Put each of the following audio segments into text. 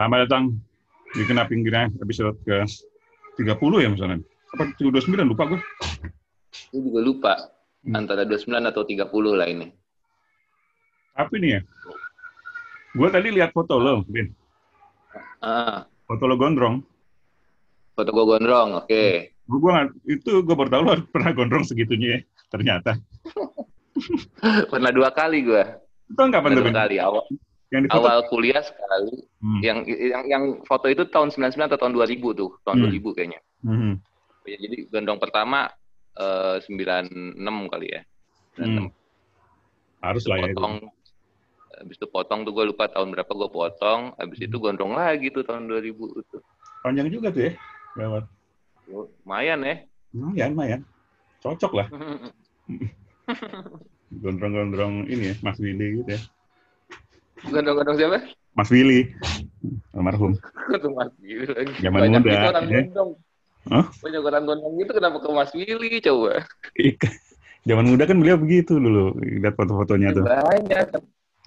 Selamat datang di Kena Pinggirnya episode ke 30 ya misalnya. Apa 29 lupa gue. Gue juga lupa. Hmm. Antara 29 atau 30 lah ini. Tapi nih ya, gue tadi lihat foto lo, Bin. Ah, Foto lo gondrong. foto gue gondrong, oke. Gue gua nggak- itu gue baru tahu lo pernah gondrong segitunya ya. Ternyata. Pernah dua kali gue. Itu kapan tuh, Pernah dua kali. Awal, Yang di foto? awal kuliah sekali. Hmm. Yang, yang yang foto itu tahun 99 atau tahun 2000 tuh. Tahun Hmm. 2000 kayaknya. Hmm. Ya, jadi gondrong pertama eh, 96 kali ya. 96. Hmm. Harus lah ya. itu. potong. Habis itu potong tuh gue lupa tahun berapa gue potong. Habis itu gondrong lagi tuh tahun 2000 itu. Panjang juga tuh ya. Gawat. Lumayan ya. Lumayan, lumayan. Cocok lah. Gondrong-gondrong ini ya, Mas Willy gitu ya. Gondrong-gondrong siapa? Mas Willy. Almarhum. Ketemu Mas Willy lagi. Zaman Banyak muda, orang ya. gondrong. Hah? Banyak orang gondrong gitu kenapa ke Mas Willy coba? Zaman muda kan beliau begitu dulu. Lihat foto-fotonya tuh. Banyak.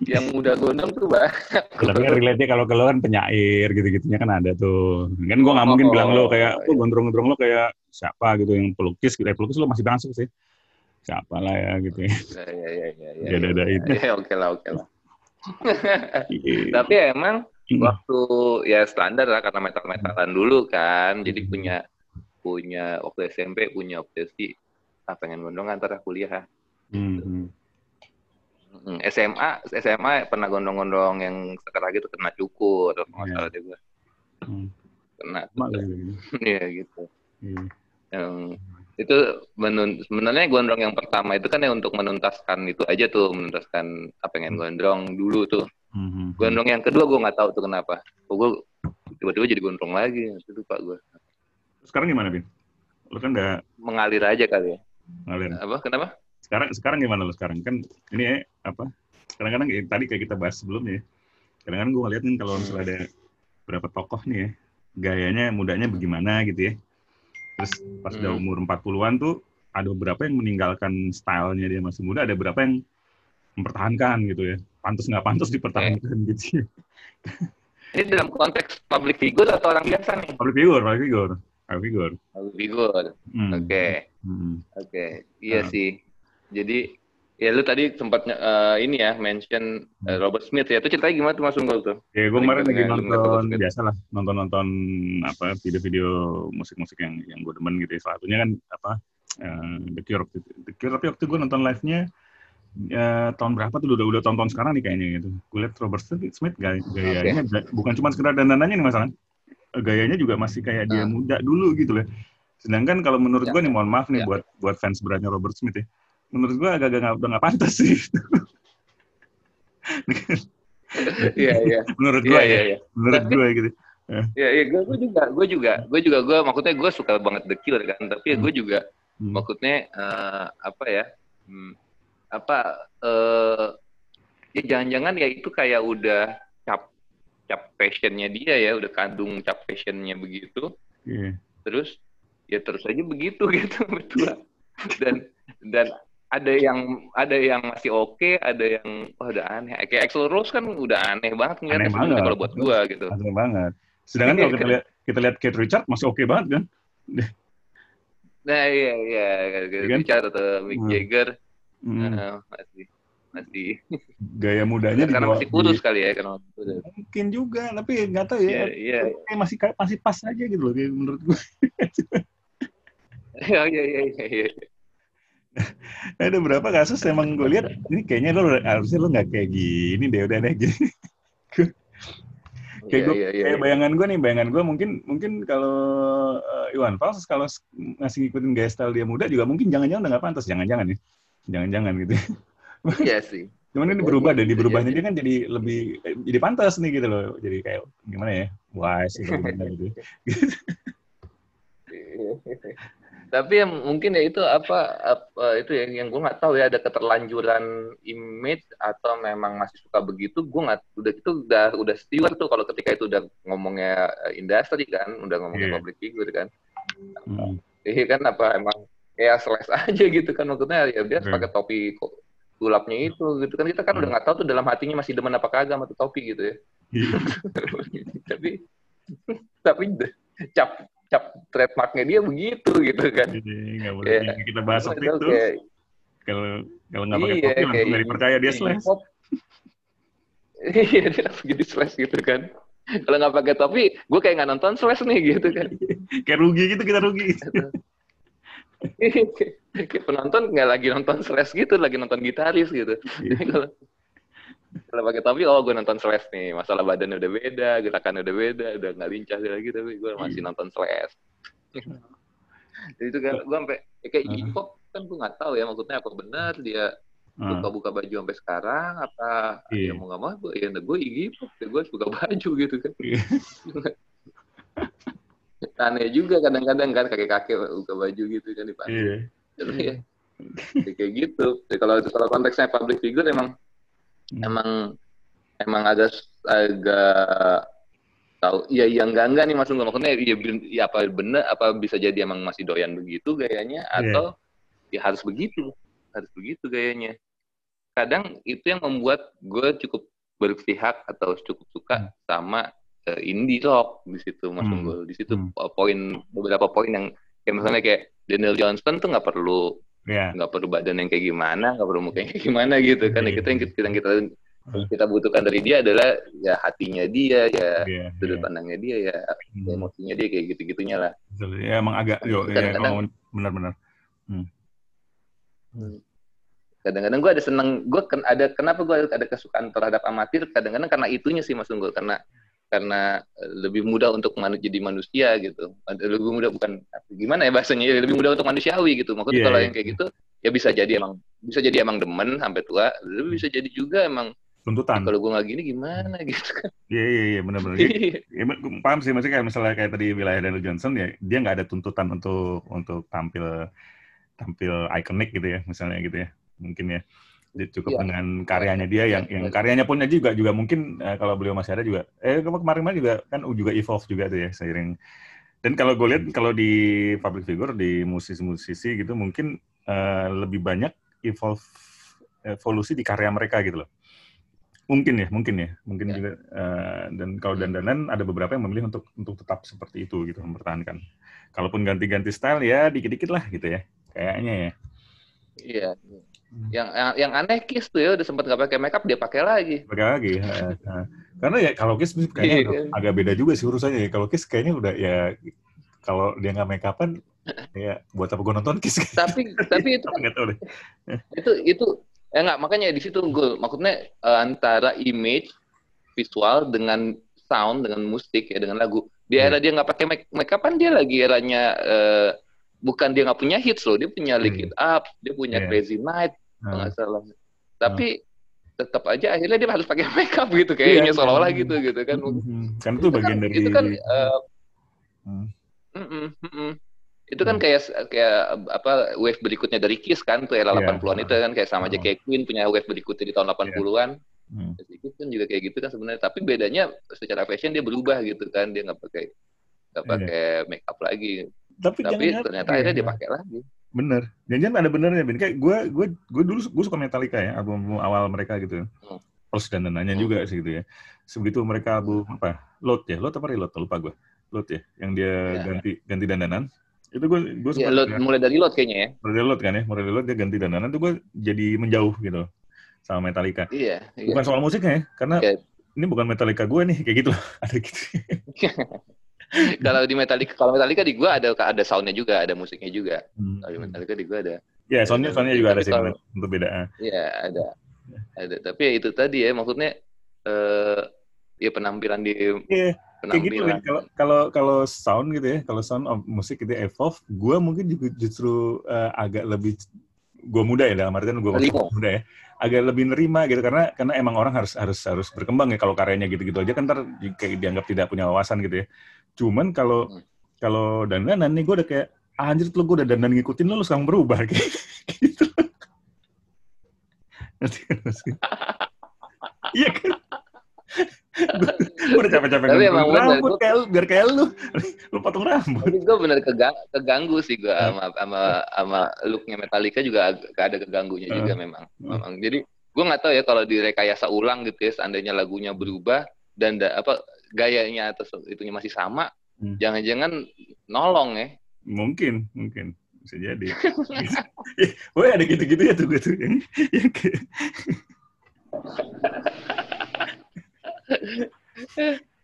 Yang muda gondrong tuh banyak. Tapi kan relate-nya kalau ke lo kan penyair gitu-gitunya kan ada tuh. Kan gue nggak mungkin Oh, bilang lo kayak, iya. oh gondrong-gondrong lo kayak siapa gitu yang pelukis. gitu. Eh, pelukis lo masih masuk sih. Siapa lah ya gitu ya. Ya, ya, ya, ya, ya, Gak ada itu. Ya, oke lah, oke lah. Iya. Tapi emang waktu ya standar lah karena metal-metalan dulu kan. Jadi punya punya waktu SMP punya obsesi ah pengen gondrong antara kuliah. Hmm. SMA SMA pernah gondrong-gondrong yang sekarang gitu kena cukur atau nggak Iya. salah gua. Hmm. Kena gitu. Iya gitu. Iya. Yang itu menun, sebenarnya gondrong yang pertama itu kan ya untuk menuntaskan itu aja tuh menuntaskan ah, pengen gondrong dulu tuh. Hmm. Gondrong yang kedua gue nggak tahu tuh kenapa. Kok gue tiba-tiba jadi gondrong lagi, itu lupa gue. Sekarang gimana, Bin? Lo kan udah Mengalir aja kali ya. ngalir. Apa? Kenapa? Sekarang sekarang gimana lo sekarang? Kan ini ya, apa? Kadang-kadang kayak tadi kayak kita bahas sebelumnya ya. Kadang-kadang gue ngeliat nih kalau misalnya ada berapa tokoh nih ya, gayanya mudanya bagaimana gitu ya. Terus pas udah Hmm. umur 40-an tuh ada beberapa yang meninggalkan stylenya dia masih muda, ada beberapa yang mempertahankan gitu ya. Pantas nggak pantas dipertahankan gitu ya. Ini dalam konteks public figure atau orang biasa nih? Public figure, public figure, public figure. Public figure. Hmm. Oke, Hmm. oke. Iya Ah. sih. Jadi ya lu tadi sempat eh, ini ya mention eh, Robert Smith ya. Itu ceritanya gimana tuh Mas Unggul tuh? Ya, gue kemarin lagi nonton biasa lah, nonton-nonton apa video-video musik-musik yang yang gue demen gitu. ya. Salah satunya kan apa eh, The Cure. The Cure tapi waktu gue nonton live-nya ya, tahun berapa tuh udah udah tahun-tahun sekarang nih kayaknya gitu. Gue liat Robert Smith, Smith gay- gayanya ga- bukan cuma sekedar dandanannya nih masalah. Gayanya juga masih kayak dia Ah. muda dulu gitu loh. Sedangkan kalau menurut Ya. gue nih mohon maaf nih Ya. buat buat fans beratnya Robert Smith ya. Menurut gue agak-agak nggak- udah nggak pantas sih. Iya, iya. menurut Iya, gue iya, ya. iya. Menurut gue gitu. Iya, iya, gue, gue juga, gue juga, gue juga, gue maksudnya gue suka banget The Cure kan, tapi ya gue juga Hmm. maksudnya eh, apa ya, hmm, apa, eh, ya jangan-jangan ya itu kayak udah cap, cap passionnya dia ya, udah kandung cap passionnya begitu, Iya. terus ya terus aja begitu gitu betul, dan dan ada yang ada yang masih oke, ada yang wah udah aneh, kayak Axl Rose kan udah aneh banget ngeliatnya Aneh sebenarnya banget. kalau buat gue gitu. Aneh banget. Sedangkan Iya, kalau kita kan? lihat kita lihat Kate Richard masih oke banget kan? Nah iya iya kayak kan? Richard atau Mick Hmm. Jagger Hmm, eh, masih masih gaya mudanya karena dibawa masih kurus di- kali ya karena kurus. mungkin juga, tapi nggak tahu Iya ya. iya Kayak masih masih pas aja gitu loh menurut gue. iya iya iya iya. Iya. Ada berapa kasus emang gue lihat ini kayaknya lo harusnya lo nggak kayak gini deh udah deh gini. kayak Iya, gue iya, iya, kayak iya. bayangan gue nih bayangan gue mungkin mungkin kalau eh, Iwan Fals kalau ngasih ngikutin gaya style dia muda juga mungkin jangan-jangan udah nggak pantas jangan-jangan ya jangan-jangan gitu Iya sih. cuman ini Iya, berubah deh di berubahnya dia kan jadi lebih eh, jadi pantas nih gitu loh jadi kayak gimana ya wise gitu, gitu. Tapi yang mungkin ya itu apa, apa itu ya yang gue nggak tahu ya ada keterlanjuran image atau memang masih suka begitu. Gue nggak udah itu udah udah steward tuh kalau ketika itu udah ngomongnya eh, industri kan, udah ngomongnya Iya. public figure kan. Hmm. Iya kan apa emang ya slash aja gitu kan maksudnya ya dia Hmm. pakai topi kok sulapnya itu gitu kan kita kan Hmm. udah nggak tahu tuh dalam hatinya masih demen apa kagak sama topi gitu ya Iya. tapi tapi cap cap trademarknya dia begitu gitu kan. Jadi nggak boleh yang kita bahas waktu Itu kayak- Kalau kalau nggak pakai Iya, topi langsung nggak dipercaya dia slash. Iya, dia langsung jadi slash gitu kan. Kalau nggak pakai topi, gue kayak nggak nonton slash nih gitu kan. Kayak rugi gitu kita rugi. kayak penonton nggak lagi nonton slash gitu, lagi nonton gitaris gitu. Iya. Jadi kalau kalau pakai topi, oh gue nonton slash nih. Masalah badannya udah beda, gerakannya udah beda, udah nggak lincah lagi, tapi gue masih Iya. nonton slash. Jadi itu kan gue sampai ya kayak. Iggy Pop kan gue nggak tahu ya maksudnya apa benar dia Ah, suka buka baju sampai sekarang apa Iya. ya mau nggak mau gue ya gue Iggy Pop ya gue suka baju gitu kan Iya. aneh juga kadang-kadang kan kakek-kakek buka baju gitu kan di panggung Iya. Tapi ya, ya kayak gitu Ya, kalau kalau konteksnya public figure emang Hmm. emang emang agak agak tahu iya iya enggak enggak nih mas Unggul maksudnya ben- ya apa bener apa bisa jadi emang masih doyan begitu gayanya Iya. atau ya harus begitu harus begitu gayanya kadang itu yang membuat gue cukup berpihak atau cukup suka Hmm. sama eh, indie rock di situ mas Hmm. Unggul di situ Hmm. poin beberapa poin yang kayak misalnya kayak Daniel Johnston tuh nggak perlu Iya. nggak perlu badan yang kayak gimana, nggak perlu muka yang kayak gimana gitu kan. Iya. Kita yang kita yang kita, kita butuhkan dari dia adalah ya hatinya dia, ya Iya. sudut iya. pandangnya dia, ya Hmm. emosinya dia kayak gitu-gitunya lah. Betul. Ya emang agak yo ya Kadang-kadang- kalau benar-benar. Kadang-kadang gue ada seneng, gue ken, ada kenapa gue ada kesukaan terhadap amatir. Kadang-kadang karena itunya sih Mas Unggul, karena karena eh, lebih mudah untuk manu, jadi manusia gitu. Lebih mudah bukan gimana ya bahasanya, ya, lebih mudah untuk manusiawi gitu. Maksudnya Iya, kalau iya. yang kayak gitu ya bisa jadi emang bisa jadi emang demen sampai tua, lebih bisa jadi juga emang Tuntutan. kalau gue nggak gini gimana gitu kan. Iya iya iya benar-benar. Ya, ya, paham sih maksudnya kayak misalnya kayak tadi wilayah Daniel Johnson ya dia nggak ada tuntutan untuk untuk tampil tampil ikonik gitu ya misalnya gitu ya mungkin ya cukup Iya. dengan karyanya dia yang Iya, yang benar. karyanya punya juga juga mungkin eh, kalau beliau masih ada juga eh kemarin-kemarin juga kan juga evolve juga tuh ya seiring dan kalau gue lihat kalau di public figure di musisi-musisi gitu mungkin eh, lebih banyak evolve evolusi di karya mereka gitu loh mungkin ya mungkin ya mungkin Ya. juga eh, dan kalau Hmm. dandanan ada beberapa yang memilih untuk untuk tetap seperti itu gitu mempertahankan kalaupun ganti-ganti style ya dikit-dikit lah gitu ya kayaknya ya Iya. Yang, yang yang aneh Kiss tuh ya udah sempat nggak pakai makeup dia pakai lagi. pakai lagi eh. karena ya kalau Kiss kayaknya Iya. agak beda juga sih urusannya ya kalau Kiss kayaknya udah ya kalau dia nggak make upan ya buat apa gue nonton Kiss Tapi tapi itu kan tahu deh itu itu ya nggak makanya di situ gue maksudnya eh, antara image visual dengan sound dengan musik ya dengan lagu di Hmm. era dia nggak pakai make, make upan dia lagi eranya eh, bukan dia nggak punya hits loh dia punya Lick Hmm. It Up dia punya Iya. Crazy Night kalau Nah, nggak salah tapi tetap aja akhirnya dia harus pakai makeup gitu kayaknya Iya. seolah-olah gitu gitu kan mhm. kan itu itu bagian kan, dari itu kan eh, Hmm. mm-mm, mm-mm. itu kan Hmm. kayak kayak apa wave berikutnya dari Kiss kan tuh era Iya. 80-an itu kan kayak sama aja Oh. kayak Queen punya wave berikutnya di tahun 80-an Hmm. Jadi Kiss kan juga kayak gitu kan sebenarnya tapi bedanya secara fashion dia berubah gitu kan dia nggak pakai nggak Iya. pakai make up lagi tapi, tapi ternyata iya. akhirnya dia pakai lagi Bener. Jangan ada benernya, Ben. Kayak gue, gue, gue dulu gue suka Metallica ya, album awal mereka gitu. Hmm. Plus dan dananya Hmm. juga sih gitu ya. Sebegitu mereka album apa? Load ya, Load apa Reload? Lupa gue. Load ya, yang dia Ya. ganti ganti dandanan. Itu gue gue ya, suka. load, mulai dari load kayaknya ya Mulai Load kan ya, mulai Load dia ganti dandanan tuh gue jadi menjauh gitu sama Metallica. iya, iya. Bukan soal musiknya ya, karena ini bukan Metallica gue nih, kayak gitu. ada gitu. kalau di Metallica kalau Metallica di gua ada ada soundnya juga ada musiknya juga Hmm. kalau di Metallica di gua ada Ya, soundnya soundnya juga ada sih, untuk beda. ah. Iya ada, ada. Tapi ya itu tadi ya maksudnya eh ya penampilan di Iya. kayak gitu penampilan. kan kalau kalau kalau sound gitu ya kalau sound of musik gitu ya, evolve gue mungkin juga justru eh, agak lebih gue muda ya dalam artian gue muda ya agak lebih nerima gitu karena karena emang orang harus harus harus berkembang ya kalau karyanya gitu-gitu aja kan ntar kayak dianggap tidak punya wawasan gitu ya. Cuman kalau Hmm. kalau dandanan nih gue udah kayak ah, anjir lu gue udah dandan ngikutin lu lu sekarang berubah. Kayak gitu. Maksudnya? iya kan gue udah capek-capek Tapi emang bener, rambut gua- kayak lu biar kayak lu lu potong rambut Tapi gue bener kegang, keganggu sih gue sama sama sama looknya Metallica juga ada keganggunya Eh. juga memang. memang. Jadi gue nggak tahu ya kalau direkayasa ulang gitu ya seandainya lagunya berubah dan da, apa gayanya atau itunya masih sama, hmm. jangan-jangan nolong ya? Mungkin, mungkin bisa jadi. Wah ada gitu-gitu ya tuh gue tuh yang, yang ke...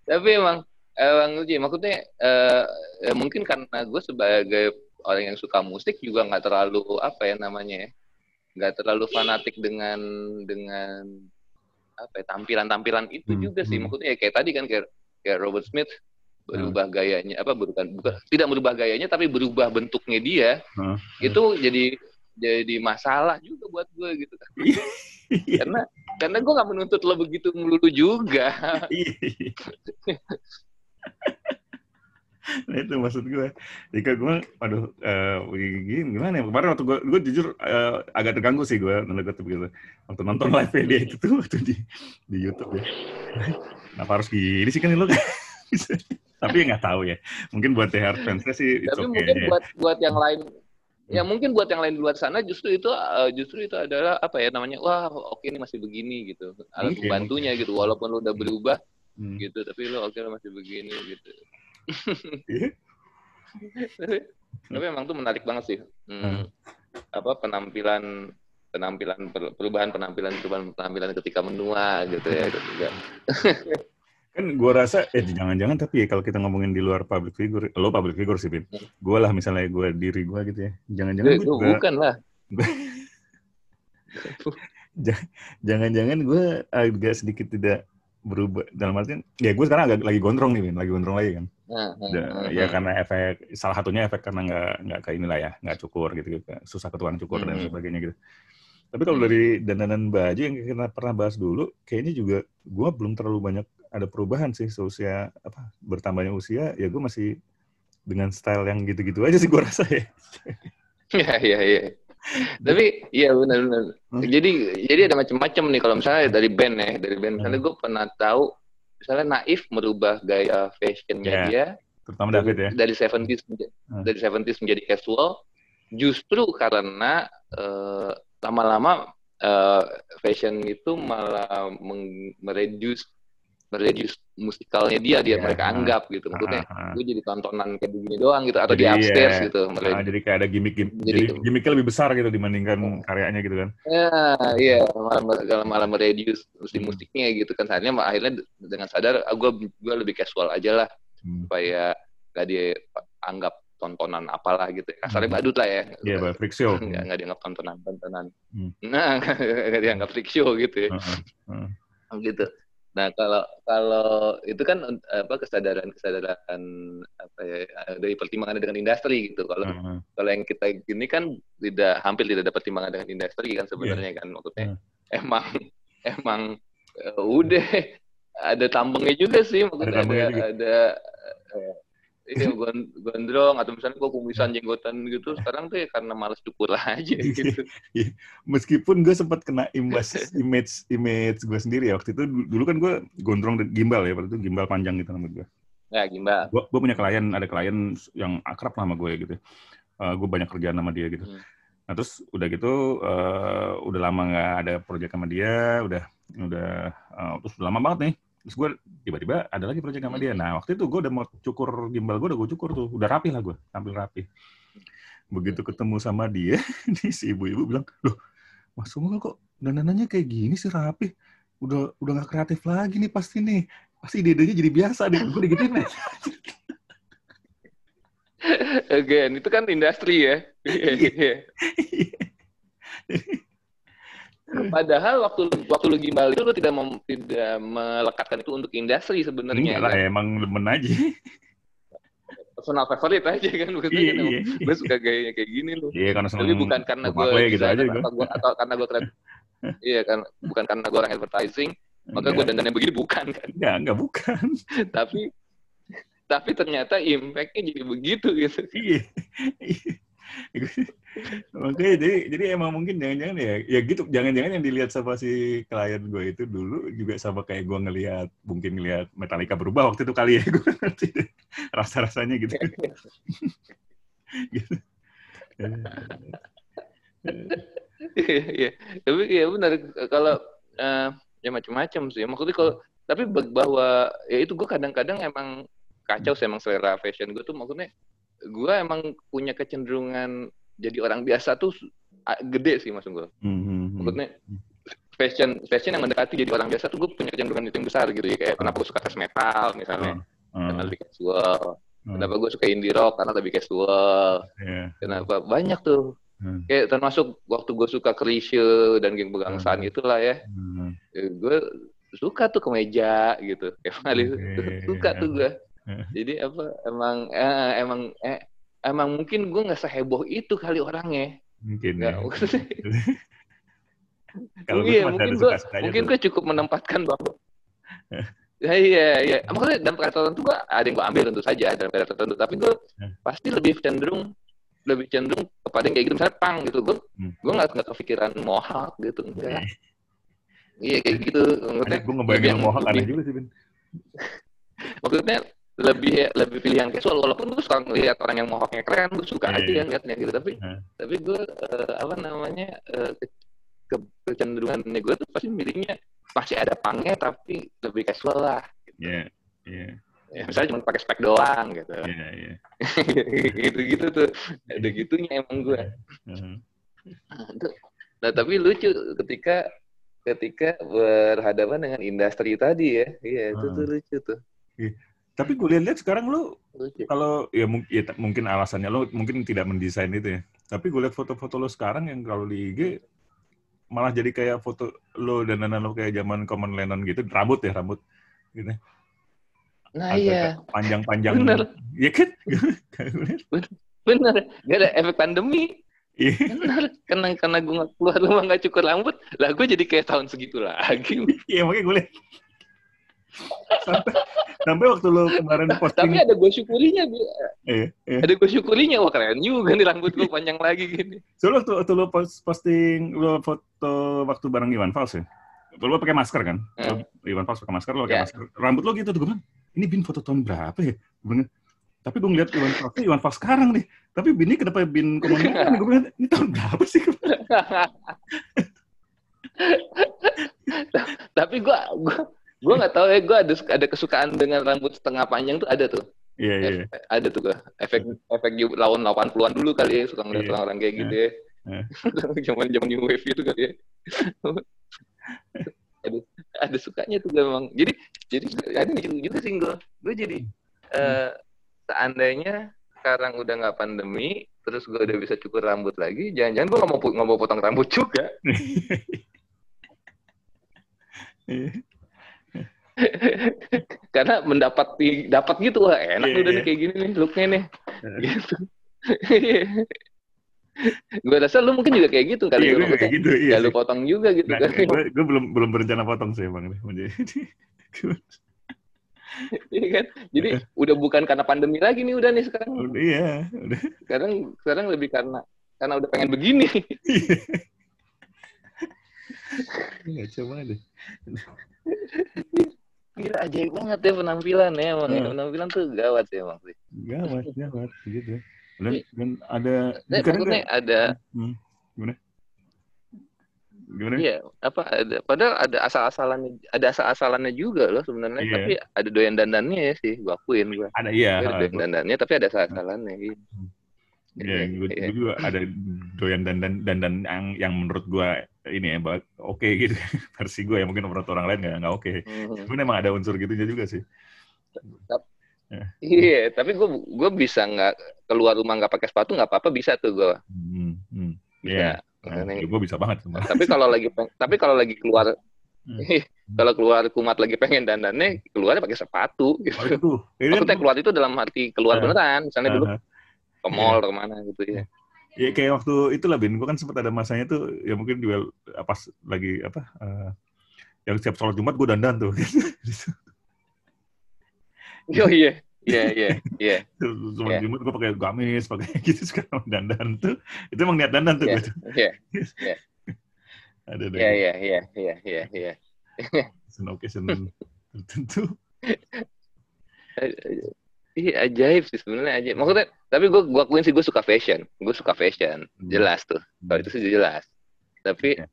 Tapi emang emang lucu maksudnya uh, ya mungkin karena gue sebagai orang yang suka musik juga nggak terlalu apa ya namanya ya nggak terlalu fanatik dengan dengan apa ya, tampilan-tampilan itu hmm, juga sih hmm. maksudnya ya kayak tadi kan kayak kayak Robert Smith berubah hmm. gayanya apa bukan bukan tidak merubah gayanya tapi berubah bentuknya dia hmm. itu jadi jadi masalah juga buat gue gitu kan karena karena gue nggak menuntut lo begitu melulu juga. Nah itu maksud gue jika gue aduh uh, gimana ya? Kemarin waktu gue gue jujur uh, agak terganggu sih gue nonton begitu. Waktu nonton live dia itu tuh waktu di di YouTube ya. Kenapa harus gini sih kan lo kan tapi ya nggak tahu ya. Mungkin buat THR fans sih tapi okay. mungkin buat buat yang lain ya mungkin buat yang lain di luar sana justru itu uh, justru itu adalah apa ya namanya wah oke okay, ini masih begini gitu. Alat okay, bantunya okay. gitu walaupun lo udah berubah hmm. gitu tapi lo oke okay, masih begini gitu. Tapi memang tuh menarik banget sih. Hmm, hmm. apa penampilan penampilan perubahan penampilan perubahan penampilan ketika menua gitu ya itu juga kan gue rasa eh jangan-jangan tapi ya kalau kita ngomongin di luar public figure lo public figure sih bin hmm. gue lah misalnya gue diri gue gitu ya. Jangan-jangan gue juga bukan lah. Jangan-jangan gue agak sedikit tidak berubah. Dalam artian ya gue sekarang agak lagi gondrong nih Bin. lagi gondrong lagi kan. Uh, uh, uh, ya karena efek salah satunya efek karena nggak nggak kayak inilah ya nggak cukur gitu gitu. Susah ketuan cukur dan sebagainya gitu. Tapi kalau dari dandanan baju yang kita pernah bahas dulu kayaknya juga gue belum terlalu banyak ada perubahan sih seusia apa bertambahnya usia ya gue masih dengan style yang gitu-gitu aja sih gue rasa ya Iya, iya, iya. Tapi iya benar-benar. Hmm. Jadi jadi ada macam-macam nih kalau misalnya dari band ya, dari band misalnya hmm. gue pernah tahu misalnya Naif merubah gaya fashionnya yeah. dia terutama David ya. Dari 70s hmm. dari 70s menjadi casual justru karena uh, lama-lama uh, fashion itu malah mereduce mereduce musikalnya dia dia yeah. mereka anggap gitu maksudnya uh, uh, uh. jadi tontonan kayak begini doang gitu atau jadi, di upstairs yeah. gitu uh, jadi kayak ada gimmick, gimmick jadi, jadi gimmicknya lebih besar gitu dibandingkan uh, karyanya gitu kan ya iya malah malah mereduce musik musiknya gitu kan akhirnya akhirnya dengan sadar ah, gue gue lebih casual aja lah hmm. supaya gak dia anggap tontonan apalah gitu kasarnya hmm. badut lah ya iya yeah, freak show nggak nggak dianggap tontonan tontonan hmm. nah nggak dianggap freak show gitu ya uh, uh, uh. gitu Nah kalau kalau itu kan apa kesadaran kesadaran apa ya dari pertimbangan dengan industri gitu. Kalau uh -huh. kalau yang kita gini kan tidak hampir tidak ada pertimbangan dengan industri kan sebenarnya yeah. kan maksudnya uh. emang emang uh, udah ada tambangnya juga sih maksudnya ada ada, ada uh, iya gondrong atau misalnya gue kumisan jenggotan gitu sekarang tuh ya karena malas cukur aja gitu. Iya. Meskipun gue sempat kena imbas image image gue sendiri ya waktu itu dulu kan gue gondrong dan gimbal ya waktu itu gimbal panjang gitu nama gue. Ya gimbal. Gue, gue punya klien ada klien yang akrab sama gue gitu. Uh, gue banyak kerjaan sama dia gitu. Hmm. Nah terus udah gitu uh, udah lama nggak ada proyek sama dia, udah udah uh, terus udah lama banget nih terus gue tiba-tiba ada lagi proyek sama dia. Nah waktu itu gue udah mau cukur gimbal gue udah gue cukur tuh. Udah rapi lah gue tampil rapi. Begitu ketemu sama dia nih si ibu-ibu bilang loh mas Sungguh kok dandanannya kayak gini sih rapi. Udah udah gak kreatif lagi nih pasti nih. Pasti ide-idenya jadi biasa deh. Gue digituin nih Again, itu kan industri ya. Iya. iya. Padahal waktu waktu lu gimbal itu lu tidak mem, tidak melekatkan itu untuk industri sebenarnya. Enggak lah, kan? emang demen aja. Personal favorite aja kan, bukan iya, kan iya. gue suka gayanya kayak gini loh. Iya, karena Tapi bukan karena gue gitu aja atau, gua, atau karena gue keren. iya kan, bukan karena gue orang advertising, maka gue dandannya begini bukan kan. Enggak, enggak bukan. tapi tapi ternyata impactnya jadi begitu gitu. Iya. Makanya jadi jadi emang mungkin jangan-jangan ya ya gitu jangan-jangan yang dilihat sama si klien gue itu dulu juga sama kayak gue ngelihat mungkin ngelihat Metallica berubah waktu itu kali ya gue ngerti rasa-rasanya gitu. gitu. Iya, tapi ya benar kalau uh, ya macam-macam sih. Maksudnya kalau tapi bahwa ya itu gue kadang-kadang emang kacau sih emang selera fashion gue tuh maksudnya gue emang punya kecenderungan jadi orang biasa tuh gede sih maksud gue. Mm-hmm. Maksudnya fashion fashion yang mendekati jadi orang biasa tuh gue punya kecenderungan itu yang besar gitu ya kayak kenapa gue suka tes metal misalnya uh, karena lebih casual. Kenapa gue suka indie rock karena lebih casual. Yeah. Kenapa banyak tuh Hmm. Kayak termasuk waktu gue suka kerishe dan geng begangsaan hmm. itulah ya. Hmm. ya gue suka tuh kemeja gitu. Kayak kali okay. suka tuh gue. Hmm. Jadi apa emang eh, emang eh, emang mungkin gue nggak seheboh itu kali orangnya. Mungkin. Gak, ya. Kalau iya, mungkin gue mungkin gue cukup menempatkan bahwa Ya, iya, iya. Maksudnya dalam peraturan tertentu gue ada yang gue ambil tentu saja dalam peraturan tertentu. Tapi gue hmm. pasti lebih cenderung lebih cenderung kepada yang kayak gitu misalnya pang gitu gue hmm. gue nggak nggak kepikiran mohawk gitu enggak iya kayak gitu maksudnya gue ngebayangin mohawk aneh juga sih Ben maksudnya lebih lebih pilih yang casual walaupun gue suka ngeliat orang yang mohawknya keren gue suka yeah, aja yeah. ngeliatnya gitu tapi yeah. tapi gue uh, apa namanya uh, ke, ke kecenderungannya gue tuh pasti milihnya pasti ada pangnya tapi lebih casual lah gitu. yeah, yeah ya misalnya cuma pakai spek doang gitu iya iya gitu-gitu tuh ada gitunya emang gue uh-huh. nah tapi lucu ketika ketika berhadapan dengan industri tadi ya iya itu tuh uh. lucu tuh iya. Tapi gue lihat-lihat sekarang lo kalau ya, ya mungkin alasannya lo mungkin tidak mendesain itu ya tapi gue lihat foto-foto lo sekarang yang kalau di IG malah jadi kayak foto lo dan anak lo kayak zaman Common Lennon gitu rambut ya rambut gitu Nah iya. Panjang-panjang. Bener. Iya kan? bener. Bener. Gak ada efek pandemi. Iya. Bener. Karena, karena gue gak keluar rumah gak cukur rambut, lah gue jadi kayak tahun segitu lagi. Iya makanya gue liat. Sampai, sampai waktu lo kemarin posting. Tapi ada gue syukurinya. Iya, iya. Ada gue syukurinya. Wah keren juga nih rambut gue panjang lagi gini. So lo waktu, waktu lo posting, lo foto waktu bareng Iwan Fals ya? Lo pakai masker kan? Hmm. Iwan Fals pakai masker, lo pakai yeah. masker. Rambut lo gitu tuh gue bilang, ini bin foto tahun berapa ya? Bener. Tapi gue ngeliat Iwan Fals, Iwan Fals sekarang nih. Tapi bin ini kenapa bin komunikasi? gue bilang, ini tahun berapa sih? Tapi gue gue gue nggak tahu ya gue ada ada kesukaan dengan rambut setengah panjang tuh ada tuh. Iya, iya. Yeah. Ada tuh gue. Efek efek lawan 80-an dulu kali ya suka ngeliat yeah. orang-orang kayak gitu ya. Zaman-zaman new wave itu kali ya. ada ada sukanya tuh gue memang. Jadi jadi ada juga sih gue gue jadi uh, seandainya sekarang udah nggak pandemi terus gue udah bisa cukur rambut lagi jangan-jangan gue nggak mau nggak mau potong rambut juga karena mendapat dapat gitu wah enak yeah, udah yeah. nih kayak gini nih looknya nih gitu gue rasa lu mungkin juga kayak gitu kali iya, kayak gitu, iya ya lu potong juga gitu nah, kan gue, gue belum belum berencana potong sih bang Iya kan? Jadi udah bukan karena pandemi lagi nih udah nih sekarang. Udah, iya, udah. Sekarang sekarang lebih karena karena udah pengen begini. Iya, coba deh. Gila ajaib banget ya penampilan ya emang. Ya. Penampilan tuh gawat ya emang sih. Gawat, gawat gitu. Dan, dan ada nah, maksudnya ada hmm, gimana? Gimana? Iya, apa ada padahal ada asal-asalannya ada asal-asalannya juga loh sebenarnya, iya. tapi ada doyan dandannya ya sih, gua akuin gua. Ada iya. Ada doyan dandannya tapi ada asal-asalannya gitu. Iya, iya gue, iya. juga ada doyan dandan dandan yang yang menurut gua ini ya, oke okay, gitu versi gue ya mungkin menurut orang lain nggak nggak oke. Okay. Mm-hmm. Cuman emang ada unsur gitunya juga sih. Ya. Iya, tapi gue gue bisa nggak keluar rumah nggak pakai sepatu nggak apa-apa bisa tuh gue. Hmm, hmm. Bisa. Yeah. Nah, ya, gue bisa banget. Sama. Tapi kalau lagi tapi kalau lagi keluar hmm. kalau keluar kumat lagi pengen dandannya keluarnya pakai sepatu gitu. Itu. Maksudnya keluar itu dalam arti keluar uh, beneran. Misalnya uh, dulu ke mall yeah. ke mana gitu ya. Ya kayak waktu itu lah Bin, gue kan sempat ada masanya tuh ya mungkin juga pas lagi apa uh, yang siap sholat Jumat gue dandan tuh. oh iya. Iya, iya, iya. Cuma yeah. gue pakai gamis, pakai gitu sekarang dandan tuh. Itu emang niat dandan tuh yeah. gue. Iya. Iya. Ada deh. Iya, iya, iya, iya, iya, iya. Occasion occasion tertentu. Iya ajaib sih sebenarnya ajaib. Maksudnya, tapi gue gue akuin sih gue suka fashion. Gue suka fashion, hmm. jelas tuh. Kalau itu sih jelas. Tapi yeah.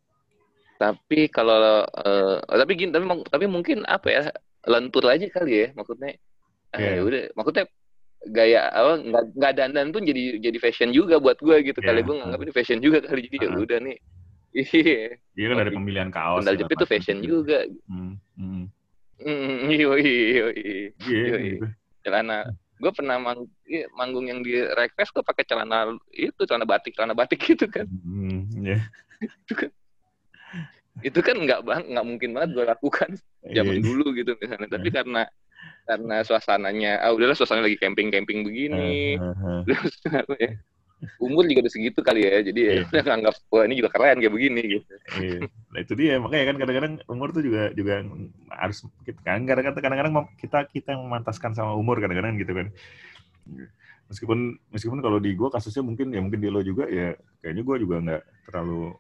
tapi kalau uh, tapi gini tapi tapi mungkin apa ya lentur aja kali ya maksudnya ah, Iya. ya udah maksudnya gaya apa nggak dandan pun jadi jadi fashion juga buat gue gitu kali Iya. gue nganggap ini fashion juga kali jadi ya Ah. udah nih iya Iya kan dari pemilihan kaos. sandal jepit tuh fashion gitu. juga Hmm, hmm. Hmm, iya iya iya Iya. Celana gue pernah mang iya, manggung yang di Rekfest gue pakai celana itu celana batik celana batik gitu kan Hmm, iya. itu kan nggak bang nggak mungkin banget gue lakukan zaman Iya. dulu gitu misalnya tapi karena karena suasananya ah udahlah suasananya lagi camping camping begini Eh, eh, eh. terus ya umur juga udah segitu kali ya jadi ya Iya. udah nganggap wah ini juga keren kayak begini gitu Iya. Nah itu dia makanya kan kadang-kadang umur tuh juga juga harus kan kadang-kadang kadang-kadang kita kita yang memantaskan sama umur kadang-kadang gitu kan. Meskipun meskipun kalau di gua kasusnya mungkin ya mungkin di lo juga ya kayaknya gua juga nggak terlalu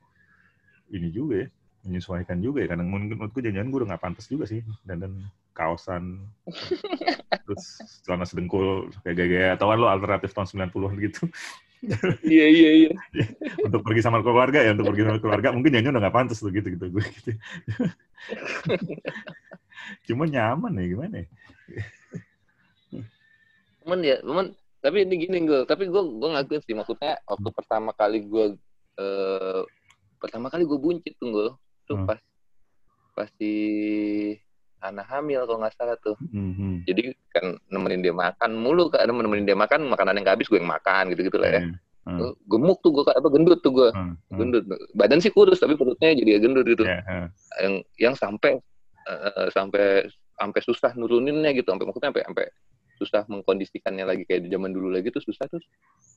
ini juga ya menyesuaikan juga ya kadang mungkin menurutku jangan-jangan gue udah nggak pantas juga sih dan dan kaosan terus celana sedengkul kayak gaya-gaya atau kan lo alternatif tahun 90-an gitu iya iya iya. Untuk pergi sama keluarga ya untuk pergi sama keluarga. Mungkin jangan udah nggak pantas tuh gitu gitu gue gitu. Cuma nyaman ya gimana ya? Cuman ya cuman tapi ini gini gue tapi gue gue ngakuin sih maksudnya waktu pertama kali gue eh, pertama kali gue buncit tuh gue tuh Hmm. pas pas di anak hamil kalau nggak salah tuh Mhm. jadi kan nemenin dia makan mulu kan nemenin dia makan makanan yang nggak habis gue yang makan gitu gitu lah ya Hmm. Gua gemuk tuh gue apa gendut tuh gue Hmm. Hmm. gendut badan sih kurus tapi perutnya jadi gendut gitu Ya, ha. yang yang sampai eh, sampai sampai susah nuruninnya gitu sampai maksudnya sampai sampai susah mengkondisikannya lagi kayak di zaman dulu lagi tuh susah terus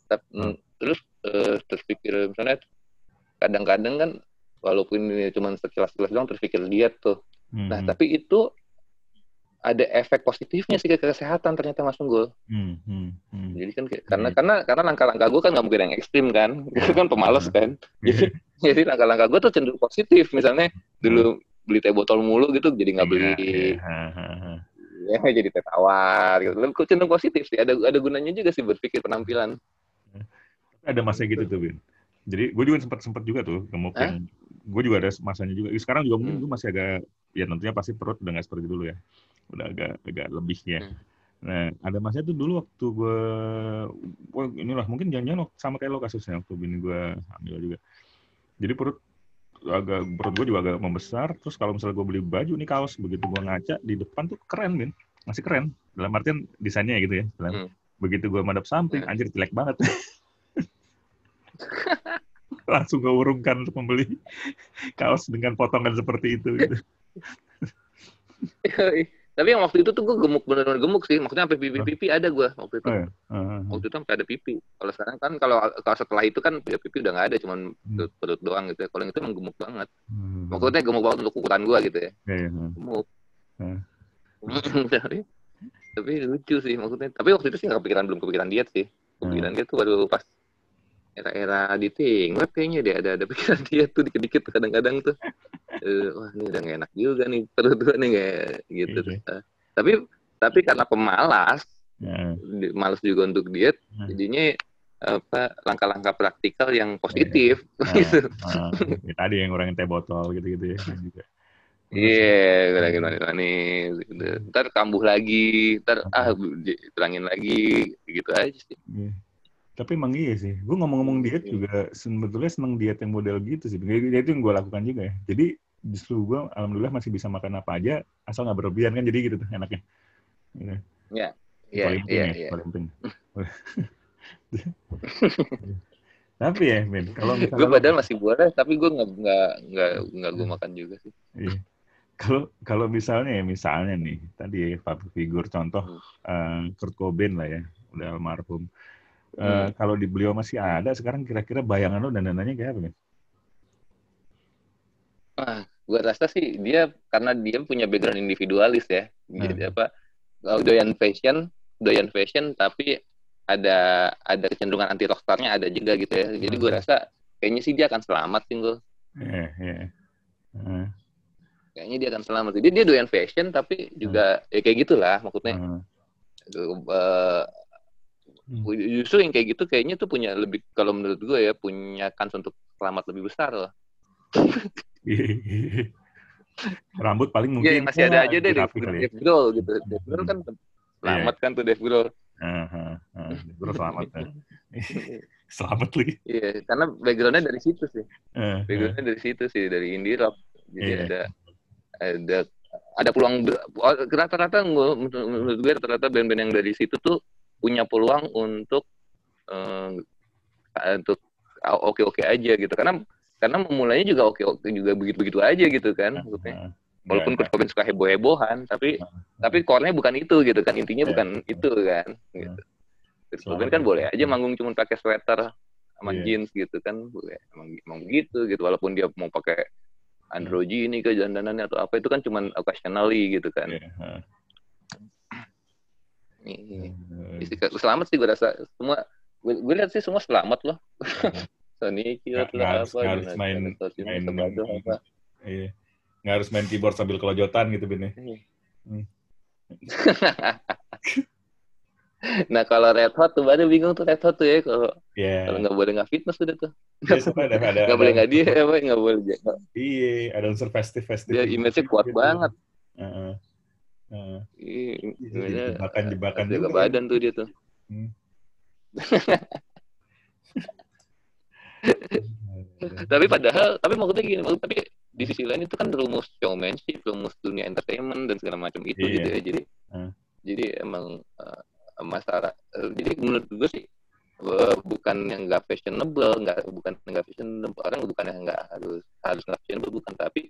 Tap- Hmm. terus eh, terpikir misalnya kadang-kadang kan walaupun ini cuma sekilas-sekilas doang terpikir diet tuh nah Mhm. tapi itu ada efek positifnya sih ke kesehatan ternyata Mas Unggul. Hmm, hmm, hmm. jadi kan karena Iya. karena karena langkah-langkah gue kan nggak mungkin yang ekstrim kan. Itu kan pemalas kan. Jadi jadi langkah-langkah gue tuh cenderung positif. Misalnya dulu beli teh botol mulu gitu jadi nggak beli. Iya, ha. ya jadi teh tawar gitu. Cenderung positif sih. Ada ada gunanya juga sih berpikir penampilan. Ada masa gitu tuh Bin jadi gue juga sempat sempat juga tuh gemuk yang gue juga ada masanya juga. Sekarang juga mungkin Hmm. gue masih agak ya tentunya pasti perut udah nggak seperti dulu ya. Udah agak agak lebihnya. Hmm. nah ada masanya tuh dulu waktu gue wah inilah mungkin jangan-jangan sama kayak lo kasusnya waktu bini gue hamil juga. Jadi perut agak perut gue juga agak membesar. Terus kalau misalnya gue beli baju nih kaos begitu gue ngaca di depan tuh keren bin. Masih keren. Dalam artian desainnya gitu ya Dalam- Hmm. begitu gue madep samping Hmm. anjir jelek banget langsung gue urungkan untuk membeli kaos dengan potongan seperti itu gitu. tapi yang waktu itu tuh gue gemuk bener-bener gemuk sih. Maksudnya sampai pipi pipi ada gue waktu itu. Oh, ya? Ah, waktu itu sampai ada pipi. Kalau sekarang kan kalau kalau setelah itu kan ya pipi udah nggak ada cuman Hmm. perut doang gitu ya. Kalau yang itu emang gemuk banget. Hmm. maksudnya gemuk banget untuk ukuran gue gitu ya. Ya, ya, ah. gemuk. Hmm. tapi tapi lucu sih maksudnya. Tapi waktu itu sih nggak kepikiran belum kepikiran diet sih. Kepikiran diet tuh baru pas era-era dating web kayaknya dia ada ada pikiran diet tuh dikit-dikit kadang-kadang tuh Eh, wah ini udah gak enak juga nih perut gue nih kayak gitu Iya. Terus, eh, tapi tapi karena pemalas Ya, di- malas juga untuk diet Hmm. jadinya apa langkah-langkah praktikal yang positif Ah, gitu ah. Ya, tadi yang ngurangin teh botol gitu-gitu ya juga. Iya, gue lagi manis gitu. Ntar kambuh lagi, ntar ah kurangin lagi, gitu aja sih. Iya. Tapi emang iya sih. Gue ngomong-ngomong diet juga sebetulnya seneng diet yang model gitu sih. Jadi itu yang gue lakukan juga ya. Jadi justru gue alhamdulillah masih bisa makan apa aja asal nggak berlebihan kan jadi gitu tuh enaknya. Gitu. Iya, paling penting iya, ya, iya. paling penting. Tapi ya, Men, kalau Gue padahal masih boleh, tapi gue nggak nggak nggak nggak gue makan juga sih. Iya. Kalau kalau misalnya ya misalnya nih tadi ya figure contoh eh, Kurt Cobain lah ya udah almarhum. Eh, Hmm. Kalau di beliau masih ada sekarang kira-kira bayangan lo dan dananya kayak apa nih? Ah, gue rasa sih dia karena dia punya background individualis ya. Jadi Hmm. apa? kalau Doyan fashion, doyan fashion, tapi ada ada kecenderungan anti rockstarnya ada juga gitu ya. Jadi gue Hmm. rasa kayaknya sih dia akan selamat sih gue. Iya, iya. Eh, Kayaknya dia akan selamat. Jadi dia doyan fashion, tapi juga ya kayak gitulah maksudnya. eh, Hmm. Justru yang kayak gitu kayaknya tuh punya lebih kalau menurut gue ya punya kans untuk selamat lebih besar loh. Rambut paling Iya, mungkin masih ada aja deh Dave, kali ya. Dave Grohl gitu. Dave Grohl kan selamat kan tuh Dave Grohl. Ah. Bro selamat. ya. selamat lagi. Iya, karena backgroundnya dari situ sih. Eh. Backgroundnya dari situ sih, dari indie rock. Jadi Iya. ada ada ada peluang ber- rata-rata menurut gue rata-rata band-band yang dari situ tuh punya peluang untuk eh, untuk oke oke aja gitu. Karena karena memulainya juga oke oke juga begitu begitu aja gitu kan maksudnya. Ah, walaupun nggak- Kurt Cobain suka heboh hebohan tapi Ah. tapi core-nya bukan itu gitu kan. Intinya Iya. bukan itu kan gitu. Kurt Cobain kan boleh aja manggung cuma pakai sweater sama Iya. jeans gitu kan boleh. Emang, emang begitu gitu. Walaupun dia mau pakai androgini ke dandanannya atau apa itu kan cuma occasionally gitu kan. Iya, ah. Iya. Eh, Isi- selamat sih gue rasa semua gue, gue lihat sih semua selamat loh Sony Nggak- Kiot nggak lah harus- apa harus main- main- Sabado, apa Iya. Nggak harus main keyboard sambil kelojotan gitu, Bin. ya. nah kalau Red Hot tuh baru bingung tuh Red Hot tuh ya kalau Iya. kalau nggak boleh nggak fitness udah tuh Iya, soalnya ada, ada, nggak boleh nggak dia apa nggak boleh nggak- Iya, ada unsur festif-festif. dia image-nya kuat banget Heeh. Heeh. Iya, Jadi image-nya jebakan-jebakan jaga juga. badan tuh dia tuh Hmm. tapi padahal tapi maksudnya gini maksud- tapi di sisi lain itu kan rumus showmanship rumus dunia entertainment dan segala macam itu Iya. gitu ya jadi Hmm. jadi emang eh, masalah eh, jadi menurut gue sih eh, bukan yang nggak fashionable nggak bukan yang nggak fashionable orang bukan yang nggak harus harus nggak fashionable bukan tapi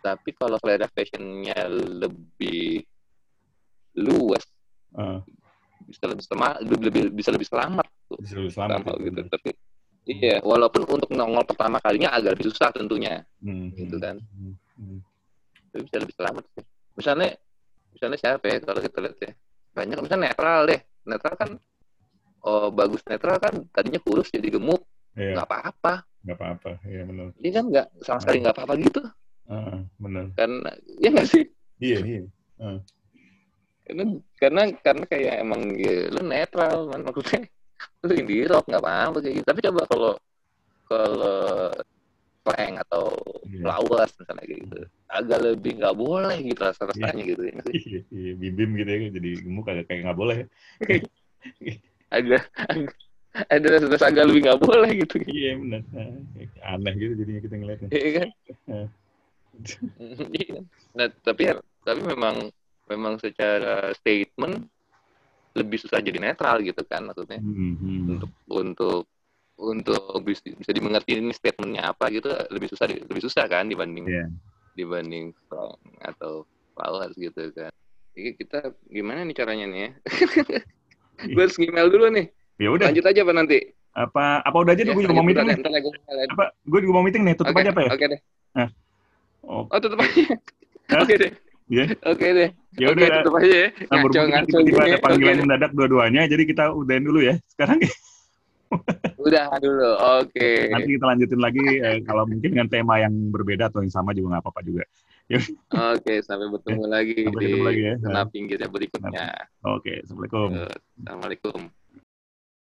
tapi kalau selera fashionnya lebih luas Heeh. bisa lebih selamat lebih, lebih- bisa lebih selamat tuh Bisa lebih selamat. gitu tapi iya walaupun untuk nongol pertama kalinya agak lebih susah tentunya Hmm. gitu kan. Hmm. Hmm. tapi bisa lebih selamat sih misalnya misalnya siapa ya kalau kita lihat ya banyak misalnya netral deh netral kan oh bagus netral kan tadinya kurus jadi gemuk Iya, nggak apa-apa nggak apa-apa. Iya, benar. ini kan nggak sama sekali nggak apa-apa gitu Benar. karena ya nggak sih Iya, iya. karena karena karena kayak emang ya, lu netral man maksudnya lu indie rock nggak apa-apa kayak gitu tapi coba kalau kalau slang atau Iya. flowers misalnya gitu agak lebih nggak boleh gitu rasa rasanya gitu ya? Iya, iya, bibim gitu ya, jadi gemuk agak kayak nggak boleh. agak, agak ada rasa agak lebih nggak boleh gitu Iya, benar. Aneh gitu jadinya kita ngeliatnya. Iya kan? Iya? Nah, tapi tapi memang memang secara statement lebih susah jadi netral gitu kan maksudnya Hmm, hmm. untuk untuk untuk bis- bisa dimengerti ini statementnya apa gitu lebih susah lebih susah kan dibanding Iya. dibanding song atau flowers gitu kan. Jadi kita gimana nih caranya nih ya? Gue harus email dulu nih. Ya udah, Lanjut aja apa nanti? apa apa udah aja Ya, gue juga mau meeting nih. Apa? Gue juga mau meeting nih, tutup Oke, aja apa ya? Oke deh. Oh, Oh tutup aja. Hah? Oke deh. Iya. Oke deh. ya udah. tutup aja ya. Nah, Ngaco ngaco gini. ada panggilan Oke. mendadak dua-duanya, jadi kita udahin dulu ya. Sekarang Udah dulu. Oke. nanti kita lanjutin lagi eh, kalau mungkin dengan tema yang berbeda atau yang sama juga nggak apa-apa juga. Oke, sampai bertemu lagi Sampai di ketemu lagi ya. Kena pinggirnya berikutnya. Oke, assalamualaikum. Assalamualaikum.